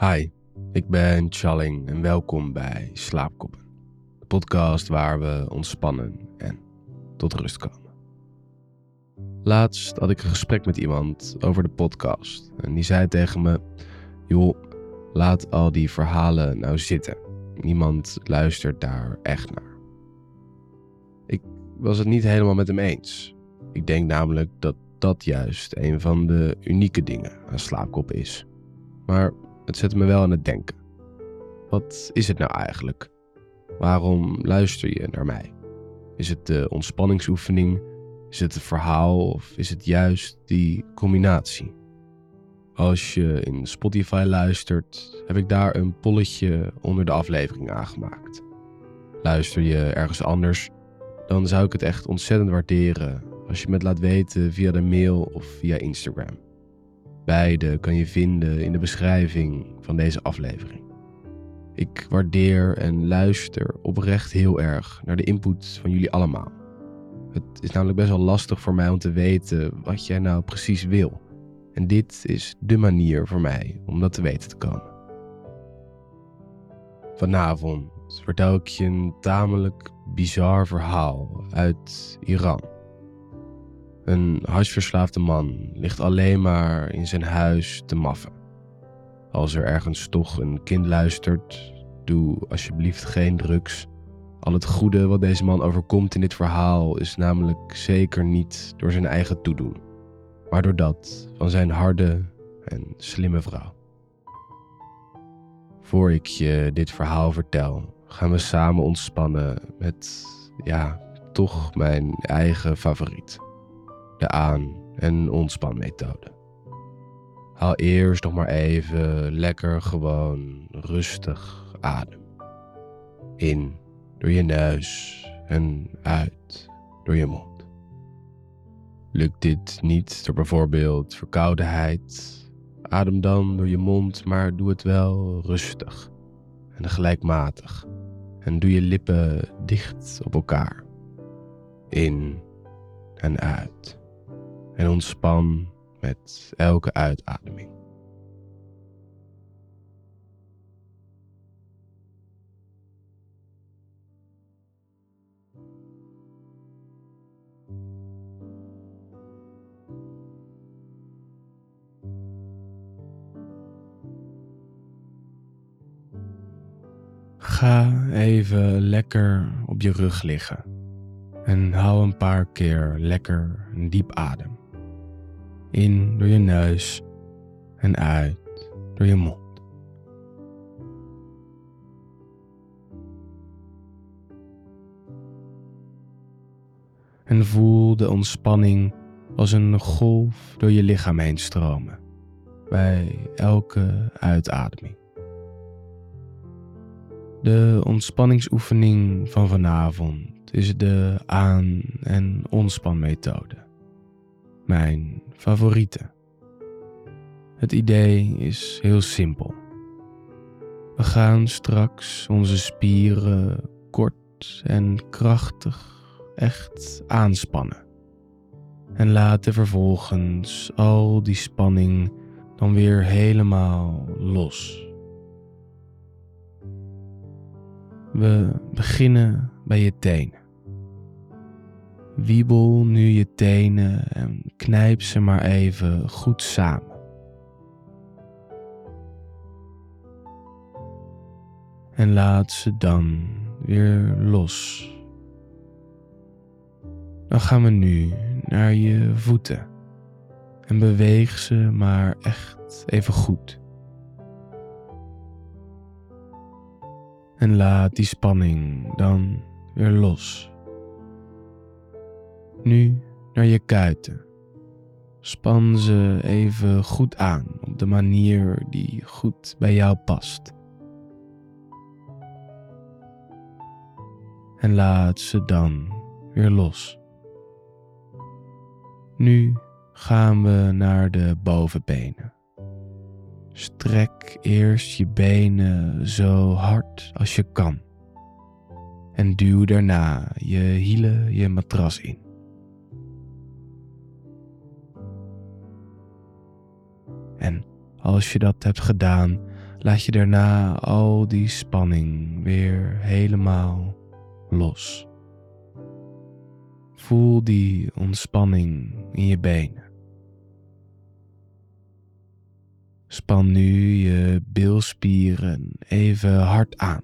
Hi, ik ben Challing en welkom bij Slaapkoppen. De podcast waar we ontspannen en tot rust komen. Laatst had ik een gesprek met iemand over de podcast en die zei tegen me: Joh, laat al die verhalen nou zitten. Niemand luistert daar echt naar. Ik was het niet helemaal met hem eens. Ik denk namelijk dat dat juist een van de unieke dingen aan slaapkop is. Maar het zette me wel aan het denken. Wat is het nou eigenlijk? Waarom luister je naar mij? Is het de ontspanningsoefening? Is het het verhaal of is het juist die combinatie? Als je in Spotify luistert, heb ik daar een polletje onder de aflevering aangemaakt. Luister je ergens anders, dan zou ik het echt ontzettend waarderen als je me het laat weten via de mail of via Instagram. Beide kan je vinden in de beschrijving van deze aflevering. Ik waardeer en luister oprecht heel erg naar de input van jullie allemaal. Het is namelijk best wel lastig voor mij om te weten wat jij nou precies wil. En dit is de manier voor mij om dat te weten te komen. Vanavond vertel ik je een tamelijk bizar verhaal uit Iran. Een hashverslaafde man ligt alleen maar in zijn huis te maffen. Als er ergens toch een kind luistert, doe alsjeblieft geen drugs. Al het goede wat deze man overkomt in dit verhaal is namelijk zeker niet door zijn eigen toedoen, maar door dat van zijn harde en slimme vrouw. Voor ik je dit verhaal vertel, gaan we samen ontspannen met, ja, toch mijn eigen favoriet de aan- en ontspanmethode. Haal eerst nog maar even lekker gewoon rustig adem. In door je neus en uit door je mond. Lukt dit niet door bijvoorbeeld verkoudheid, adem dan door je mond, maar doe het wel rustig en gelijkmatig. En doe je lippen dicht op elkaar. In en uit en ontspan met elke uitademing. Ga even lekker op je rug liggen en hou een paar keer lekker diep adem. In door je neus en uit door je mond. En voel de ontspanning als een golf door je lichaam heen stromen bij elke uitademing. De ontspanningsoefening van vanavond is de aan- en ontspanmethode mijn favoriete. Het idee is heel simpel. We gaan straks onze spieren kort en krachtig echt aanspannen. En laten vervolgens al die spanning dan weer helemaal los. We beginnen bij je tenen. Wiebel nu je tenen en knijp ze maar even goed samen. En laat ze dan weer los. Dan gaan we nu naar je voeten en beweeg ze maar echt even goed. En laat die spanning dan weer los. Nu naar je kuiten. Span ze even goed aan op de manier die goed bij jou past. En laat ze dan weer los. Nu gaan we naar de bovenbenen. Strek eerst je benen zo hard als je kan. En duw daarna je hielen je matras in. En als je dat hebt gedaan, laat je daarna al die spanning weer helemaal los. Voel die ontspanning in je benen. Span nu je bilspieren even hard aan.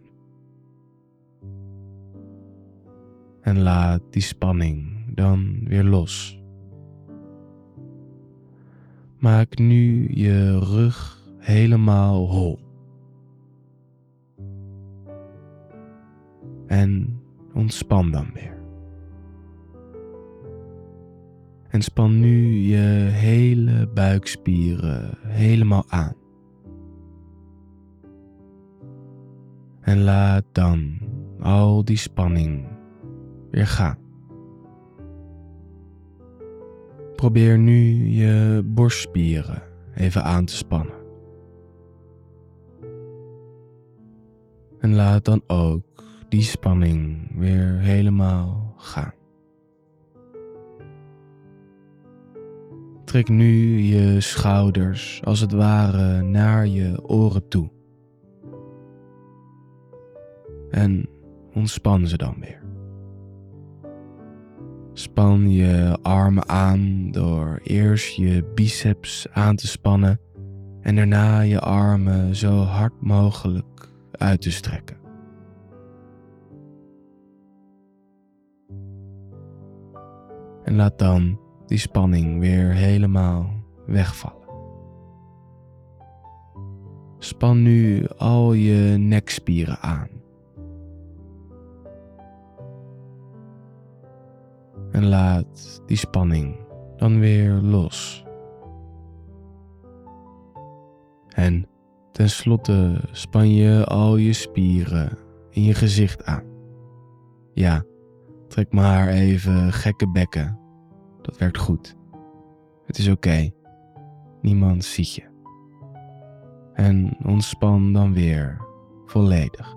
En laat die spanning dan weer los. Maak nu je rug helemaal hol. En ontspan dan weer. En span nu je hele buikspieren helemaal aan. En laat dan al die spanning weer gaan. Probeer nu je borstspieren even aan te spannen. En laat dan ook die spanning weer helemaal gaan. Trek nu je schouders als het ware naar je oren toe. En ontspan ze dan weer. Span je armen aan door eerst je biceps aan te spannen en daarna je armen zo hard mogelijk uit te strekken. En laat dan die spanning weer helemaal wegvallen. Span nu al je nekspieren aan. En laat die spanning dan weer los. En tenslotte span je al je spieren in je gezicht aan. Ja, trek maar even gekke bekken dat werkt goed. Het is oké. Niemand ziet je. En ontspan dan weer volledig.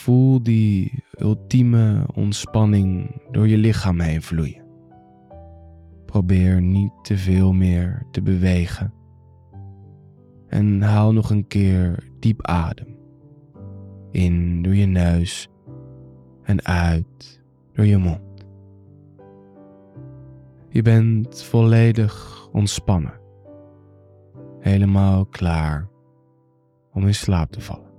Voel die ultieme ontspanning door je lichaam heen vloeien. Probeer niet te veel meer te bewegen. En haal nog een keer diep adem. In door je neus en uit door je mond. Je bent volledig ontspannen, helemaal klaar om in slaap te vallen.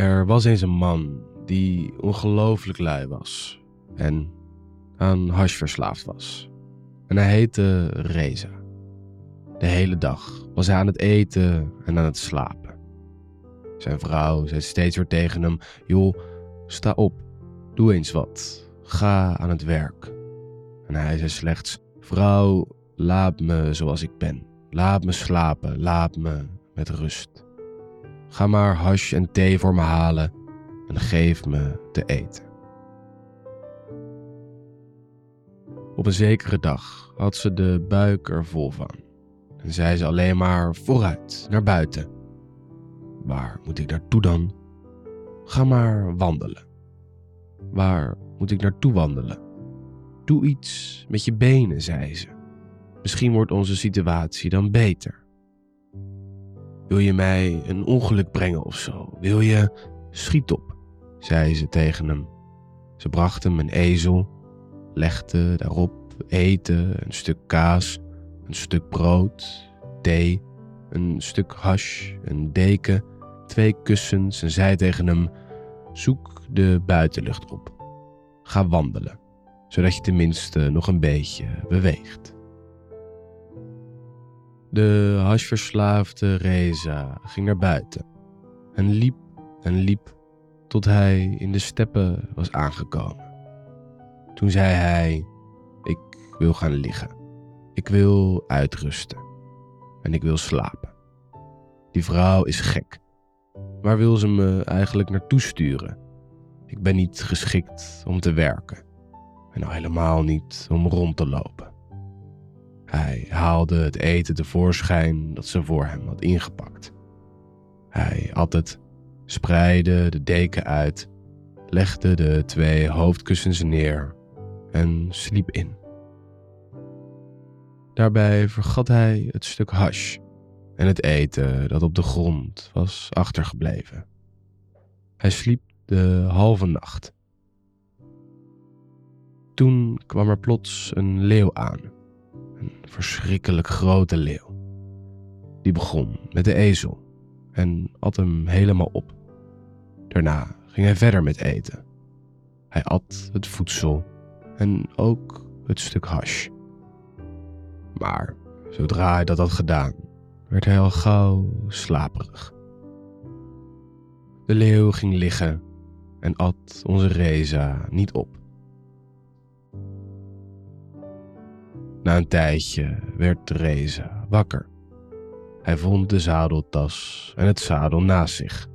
Er was eens een man die ongelooflijk lui was en aan hash verslaafd was. En hij heette Reza. De hele dag was hij aan het eten en aan het slapen. Zijn vrouw zei steeds weer tegen hem: Joh, sta op, doe eens wat, ga aan het werk. En hij zei slechts: Vrouw, laat me zoals ik ben. Laat me slapen, laat me met rust. Ga maar hash en thee voor me halen en geef me te eten. Op een zekere dag had ze de buik er vol van en zei ze alleen maar vooruit, naar buiten. Waar moet ik naartoe dan? Ga maar wandelen. Waar moet ik naartoe wandelen? Doe iets met je benen, zei ze. Misschien wordt onze situatie dan beter. Wil je mij een ongeluk brengen of zo? Wil je... Schiet op, zei ze tegen hem. Ze bracht hem een ezel, legde daarop eten, een stuk kaas, een stuk brood, thee, een stuk hash, een deken, twee kussens en zei tegen hem: Zoek de buitenlucht op. Ga wandelen, zodat je tenminste nog een beetje beweegt. De hashverslaafde Reza ging naar buiten en liep en liep tot hij in de steppen was aangekomen. Toen zei hij: Ik wil gaan liggen. Ik wil uitrusten. En ik wil slapen. Die vrouw is gek. Waar wil ze me eigenlijk naartoe sturen? Ik ben niet geschikt om te werken. En al helemaal niet om rond te lopen. Hij haalde het eten tevoorschijn dat ze voor hem had ingepakt. Hij at het, spreidde de deken uit, legde de twee hoofdkussens neer en sliep in. Daarbij vergat hij het stuk hash en het eten dat op de grond was achtergebleven. Hij sliep de halve nacht. Toen kwam er plots een leeuw aan, een verschrikkelijk grote leeuw. Die begon met de ezel en at hem helemaal op. Daarna ging hij verder met eten. Hij at het voedsel en ook het stuk hash. Maar zodra hij dat had gedaan, werd hij al gauw slaperig. De leeuw ging liggen en at onze Reza niet op. Na een tijdje werd Reza wakker. Hij vond de zadeltas en het zadel naast zich,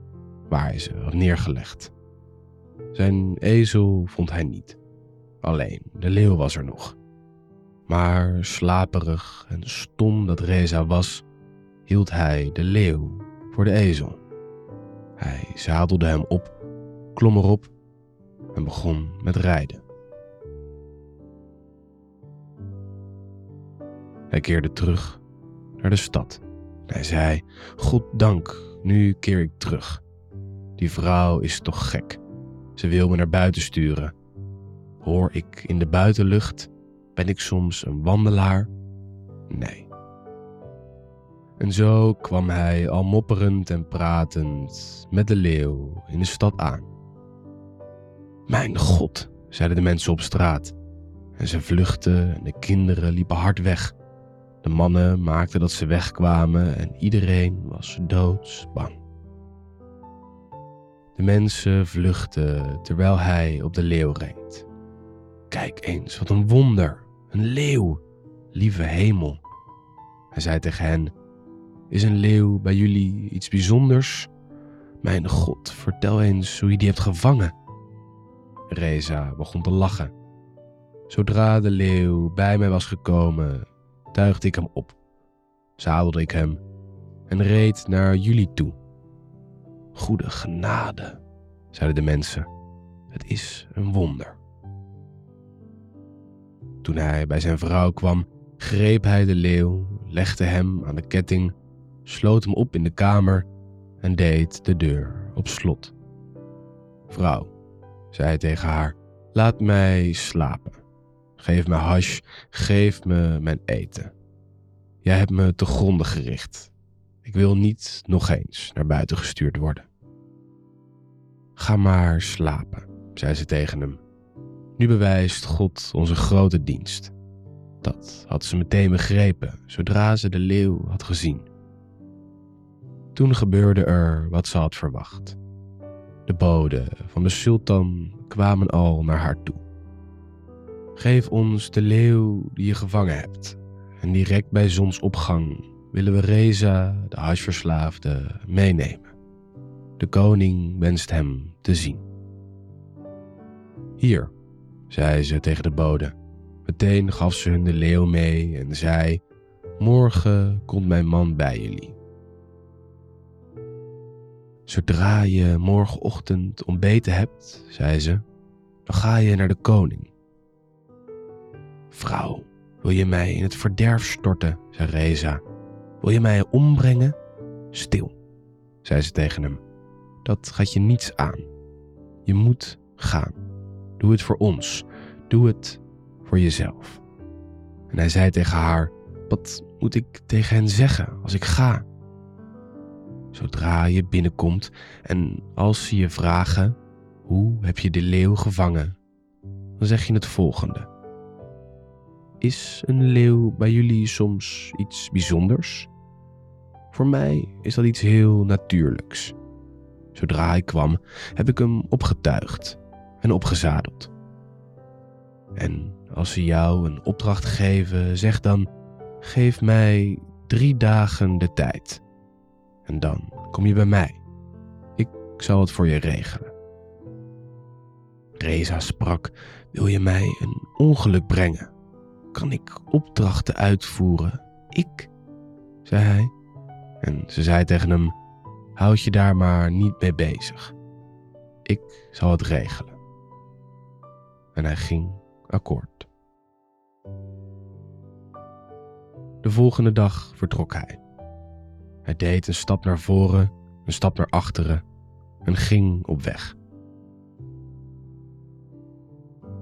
waar hij ze had neergelegd. Zijn ezel vond hij niet. Alleen de leeuw was er nog. Maar slaperig en stom dat Reza was, hield hij de leeuw voor de ezel. Hij zadelde hem op, klom erop en begon met rijden. Hij keerde terug naar de stad. Hij zei: God dank, nu keer ik terug. Die vrouw is toch gek. Ze wil me naar buiten sturen. Hoor ik in de buitenlucht? Ben ik soms een wandelaar? Nee. En zo kwam hij al mopperend en pratend met de leeuw in de stad aan. Mijn God, zeiden de mensen op straat. En ze vluchtten en de kinderen liepen hard weg. De mannen maakten dat ze wegkwamen en iedereen was doodsbang. De mensen vluchtten terwijl hij op de leeuw reed. Kijk eens, wat een wonder! Een leeuw! Lieve hemel! Hij zei tegen hen: Is een leeuw bij jullie iets bijzonders? Mijn God, vertel eens hoe je die hebt gevangen. Reza begon te lachen. Zodra de leeuw bij mij was gekomen, tuigde ik hem op, zadelde ik hem en reed naar jullie toe. Goede genade, zeiden de mensen. Het is een wonder. Toen hij bij zijn vrouw kwam, greep hij de leeuw, legde hem aan de ketting, sloot hem op in de kamer en deed de deur op slot. Vrouw, zei hij tegen haar, laat mij slapen. Geef me hash, geef me mijn eten. Jij hebt me te gronden gericht. Ik wil niet nog eens naar buiten gestuurd worden. Ga maar slapen, zei ze tegen hem. Nu bewijst God onze grote dienst. Dat had ze meteen begrepen zodra ze de leeuw had gezien. Toen gebeurde er wat ze had verwacht. De boden van de sultan kwamen al naar haar toe. Geef ons de leeuw die je gevangen hebt. En direct bij zonsopgang willen we Reza, de hashverslaafde, meenemen. De koning wenst hem te zien. Hier, zei ze tegen de bode. Meteen gaf ze hun de leeuw mee en zei: Morgen komt mijn man bij jullie. Zodra je morgenochtend ontbeten hebt, zei ze, dan ga je naar de koning. Vrouw, wil je mij in het verderf storten, zei Reza. Wil je mij ombrengen? Stil, zei ze tegen hem. Dat gaat je niets aan. Je moet gaan. Doe het voor ons. Doe het voor jezelf. En hij zei tegen haar: Wat moet ik tegen hen zeggen als ik ga? Zodra je binnenkomt en als ze je vragen: Hoe heb je de leeuw gevangen? Dan zeg je het volgende. Is een leeuw bij jullie soms iets bijzonders? Voor mij is dat iets heel natuurlijks. Zodra hij kwam, heb ik hem opgetuigd en opgezadeld. En als ze jou een opdracht geven, zeg dan: geef mij drie dagen de tijd. En dan kom je bij mij. Ik zal het voor je regelen. Reza sprak: Wil je mij een ongeluk brengen? Kan ik opdrachten uitvoeren? Ik, zei hij. En ze zei tegen hem: Houd je daar maar niet mee bezig. Ik zal het regelen. En hij ging akkoord. De volgende dag vertrok hij. Hij deed een stap naar voren, een stap naar achteren en ging op weg.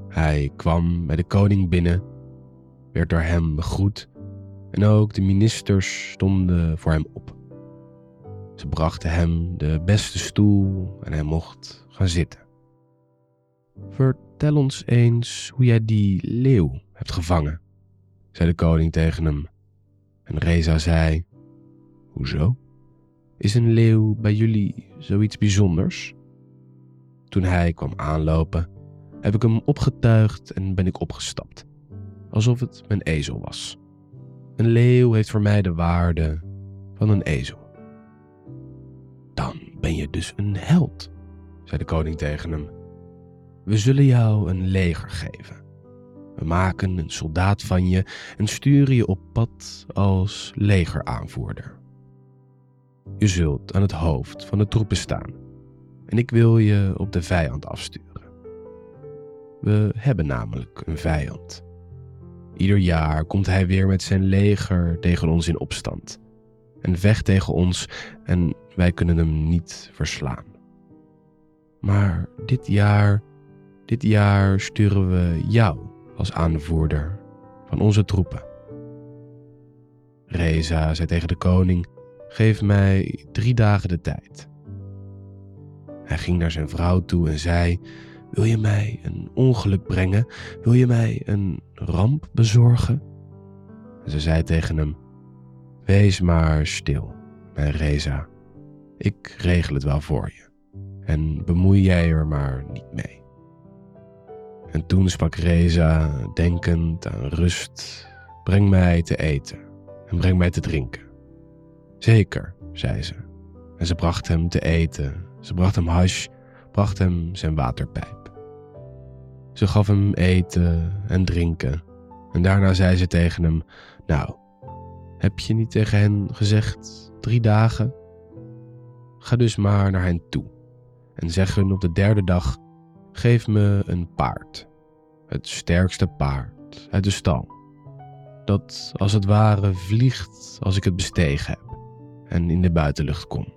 Hij kwam bij de koning binnen, werd door hem begroet en ook de ministers stonden voor hem op. Ze brachten hem de beste stoel en hij mocht gaan zitten. Vertel ons eens hoe jij die leeuw hebt gevangen, zei de koning tegen hem. En Reza zei: Hoezo? Is een leeuw bij jullie zoiets bijzonders? Toen hij kwam aanlopen, heb ik hem opgetuigd en ben ik opgestapt, alsof het mijn ezel was. Een leeuw heeft voor mij de waarde van een ezel. Dan ben je dus een held, zei de koning tegen hem. We zullen jou een leger geven. We maken een soldaat van je en sturen je op pad als legeraanvoerder. Je zult aan het hoofd van de troepen staan en ik wil je op de vijand afsturen. We hebben namelijk een vijand. Ieder jaar komt hij weer met zijn leger tegen ons in opstand en vecht tegen ons en wij kunnen hem niet verslaan. Maar dit jaar, dit jaar sturen we jou als aanvoerder van onze troepen. Reza zei tegen de koning: Geef mij drie dagen de tijd. Hij ging naar zijn vrouw toe en zei: Wil je mij een ongeluk brengen? Wil je mij een ramp bezorgen? En ze zei tegen hem: Wees maar stil, mijn Reza. Ik regel het wel voor je. En bemoei jij er maar niet mee. En toen sprak Reza, denkend aan rust: Breng mij te eten en breng mij te drinken. Zeker, zei ze. En ze bracht hem te eten, ze bracht hem hash, bracht hem zijn waterpijp. Ze gaf hem eten en drinken. En daarna zei ze tegen hem: Nou, heb je niet tegen hen gezegd drie dagen? Ga dus maar naar hen toe en zeg hun op de derde dag: Geef me een paard, het sterkste paard uit de stal, dat als het ware vliegt als ik het bestegen heb en in de buitenlucht kom.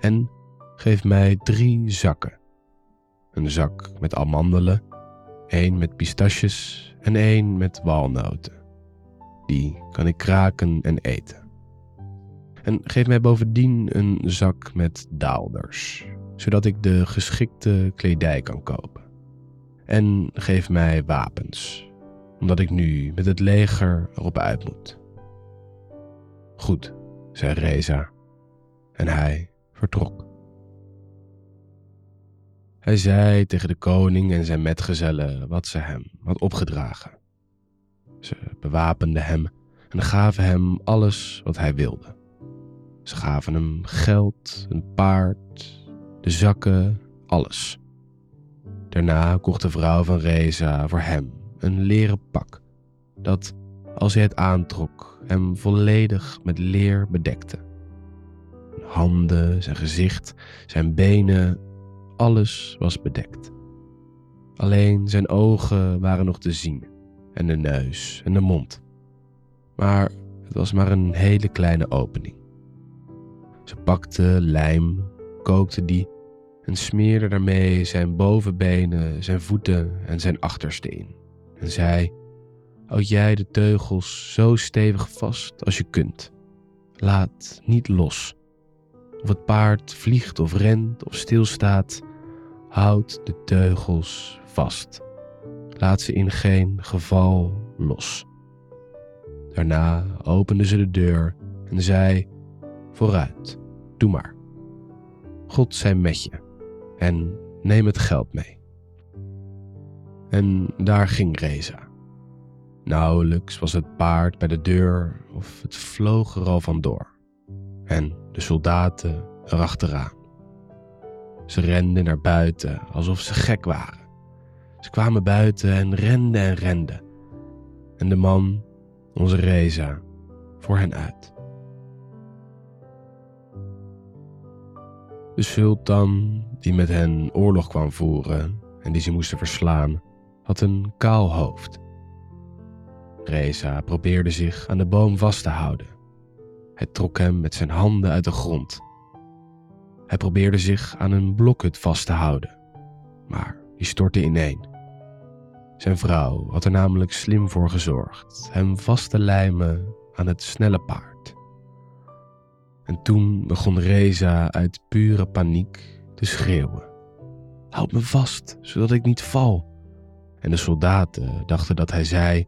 En geef mij drie zakken: een zak met amandelen, één met pistaches en één met walnoten. Die kan ik kraken en eten. En geef mij bovendien een zak met daalders, zodat ik de geschikte kledij kan kopen. En geef mij wapens, omdat ik nu met het leger erop uit moet. Goed, zei Reza, en hij vertrok. Hij zei tegen de koning en zijn metgezellen wat ze hem had opgedragen. Ze bewapenden hem en gaven hem alles wat hij wilde. Ze gaven hem geld, een paard, de zakken, alles. Daarna kocht de vrouw van Reza voor hem een leren pak, dat, als hij het aantrok, hem volledig met leer bedekte. Handen, zijn gezicht, zijn benen, alles was bedekt. Alleen zijn ogen waren nog te zien, en de neus en de mond. Maar het was maar een hele kleine opening. Ze pakte lijm, kookte die en smeerde daarmee zijn bovenbenen, zijn voeten en zijn achterste in. En zei: Houd jij de teugels zo stevig vast als je kunt. Laat niet los. Of het paard vliegt of rent of stilstaat, houd de teugels vast. Laat ze in geen geval los. Daarna opende ze de deur en zei: Vooruit, doe maar. God zij met je en neem het geld mee. En daar ging Reza. Nauwelijks was het paard bij de deur of het vloog er al vandoor. En de soldaten erachteraan. Ze renden naar buiten alsof ze gek waren. Ze kwamen buiten en renden en renden. En de man, onze Reza, voor hen uit. De sultan, die met hen oorlog kwam voeren en die ze moesten verslaan, had een kaal hoofd. Reza probeerde zich aan de boom vast te houden. Hij trok hem met zijn handen uit de grond. Hij probeerde zich aan een blokhut vast te houden, maar die stortte ineen. Zijn vrouw had er namelijk slim voor gezorgd hem vast te lijmen aan het snelle paard. En toen begon Reza uit pure paniek te schreeuwen. Houd me vast, zodat ik niet val. En de soldaten dachten dat hij zei: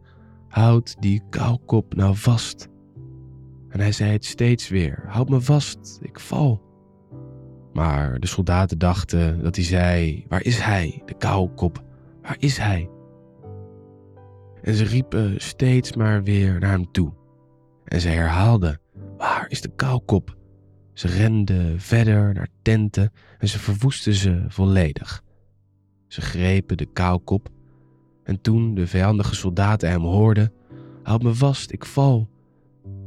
Houd die koukop nou vast. En hij zei het steeds weer: Houd me vast, ik val. Maar de soldaten dachten dat hij zei: Waar is hij, de koukop? Waar is hij? En ze riepen steeds maar weer naar hem toe. En ze herhaalden: Waar is de koukop? Ze renden verder naar tenten en ze verwoesten ze volledig. Ze grepen de koukop en toen de vijandige soldaten hem hoorden: Houd me vast, ik val,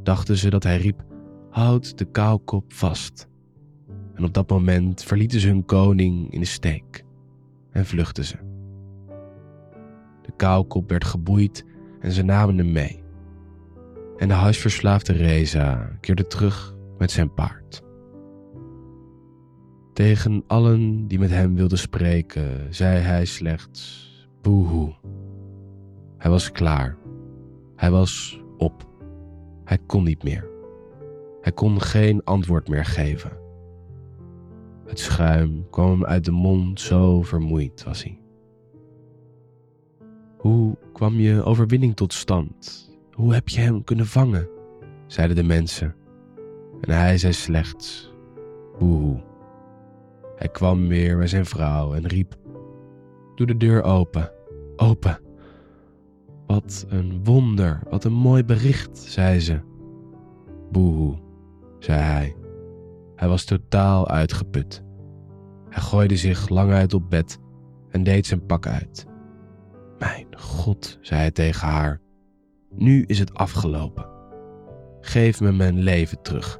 dachten ze dat hij riep: Houd de koukop vast. En op dat moment verlieten ze hun koning in de steek en vluchtten ze. De koukop werd geboeid en ze namen hem mee. En de huisverslaafde Reza keerde terug met zijn paard. Tegen allen die met hem wilden spreken, zei hij slechts boehoe. Hij was klaar. Hij was op. Hij kon niet meer. Hij kon geen antwoord meer geven. Het schuim kwam uit de mond, zo vermoeid was hij. Hoe kwam je overwinning tot stand? Hoe heb je hem kunnen vangen? zeiden de mensen. En hij zei slechts: Boehoe. Hij kwam weer bij zijn vrouw en riep: Doe de deur open, open. Wat een wonder, wat een mooi bericht, zei ze. Boehoe, zei hij. Hij was totaal uitgeput. Hij gooide zich lang uit op bed en deed zijn pak uit. Mijn God, zei hij tegen haar, nu is het afgelopen. Geef me mijn leven terug.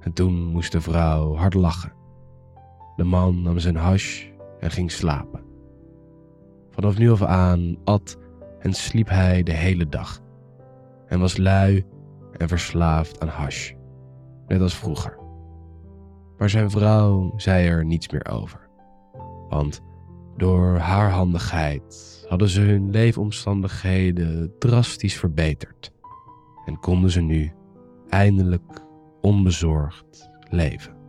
En toen moest de vrouw hard lachen. De man nam zijn hash en ging slapen. Vanaf nu af aan at en sliep hij de hele dag. En was lui en verslaafd aan hash, net als vroeger. Maar zijn vrouw zei er niets meer over. Want door haar handigheid hadden ze hun leefomstandigheden drastisch verbeterd en konden ze nu eindelijk onbezorgd leven.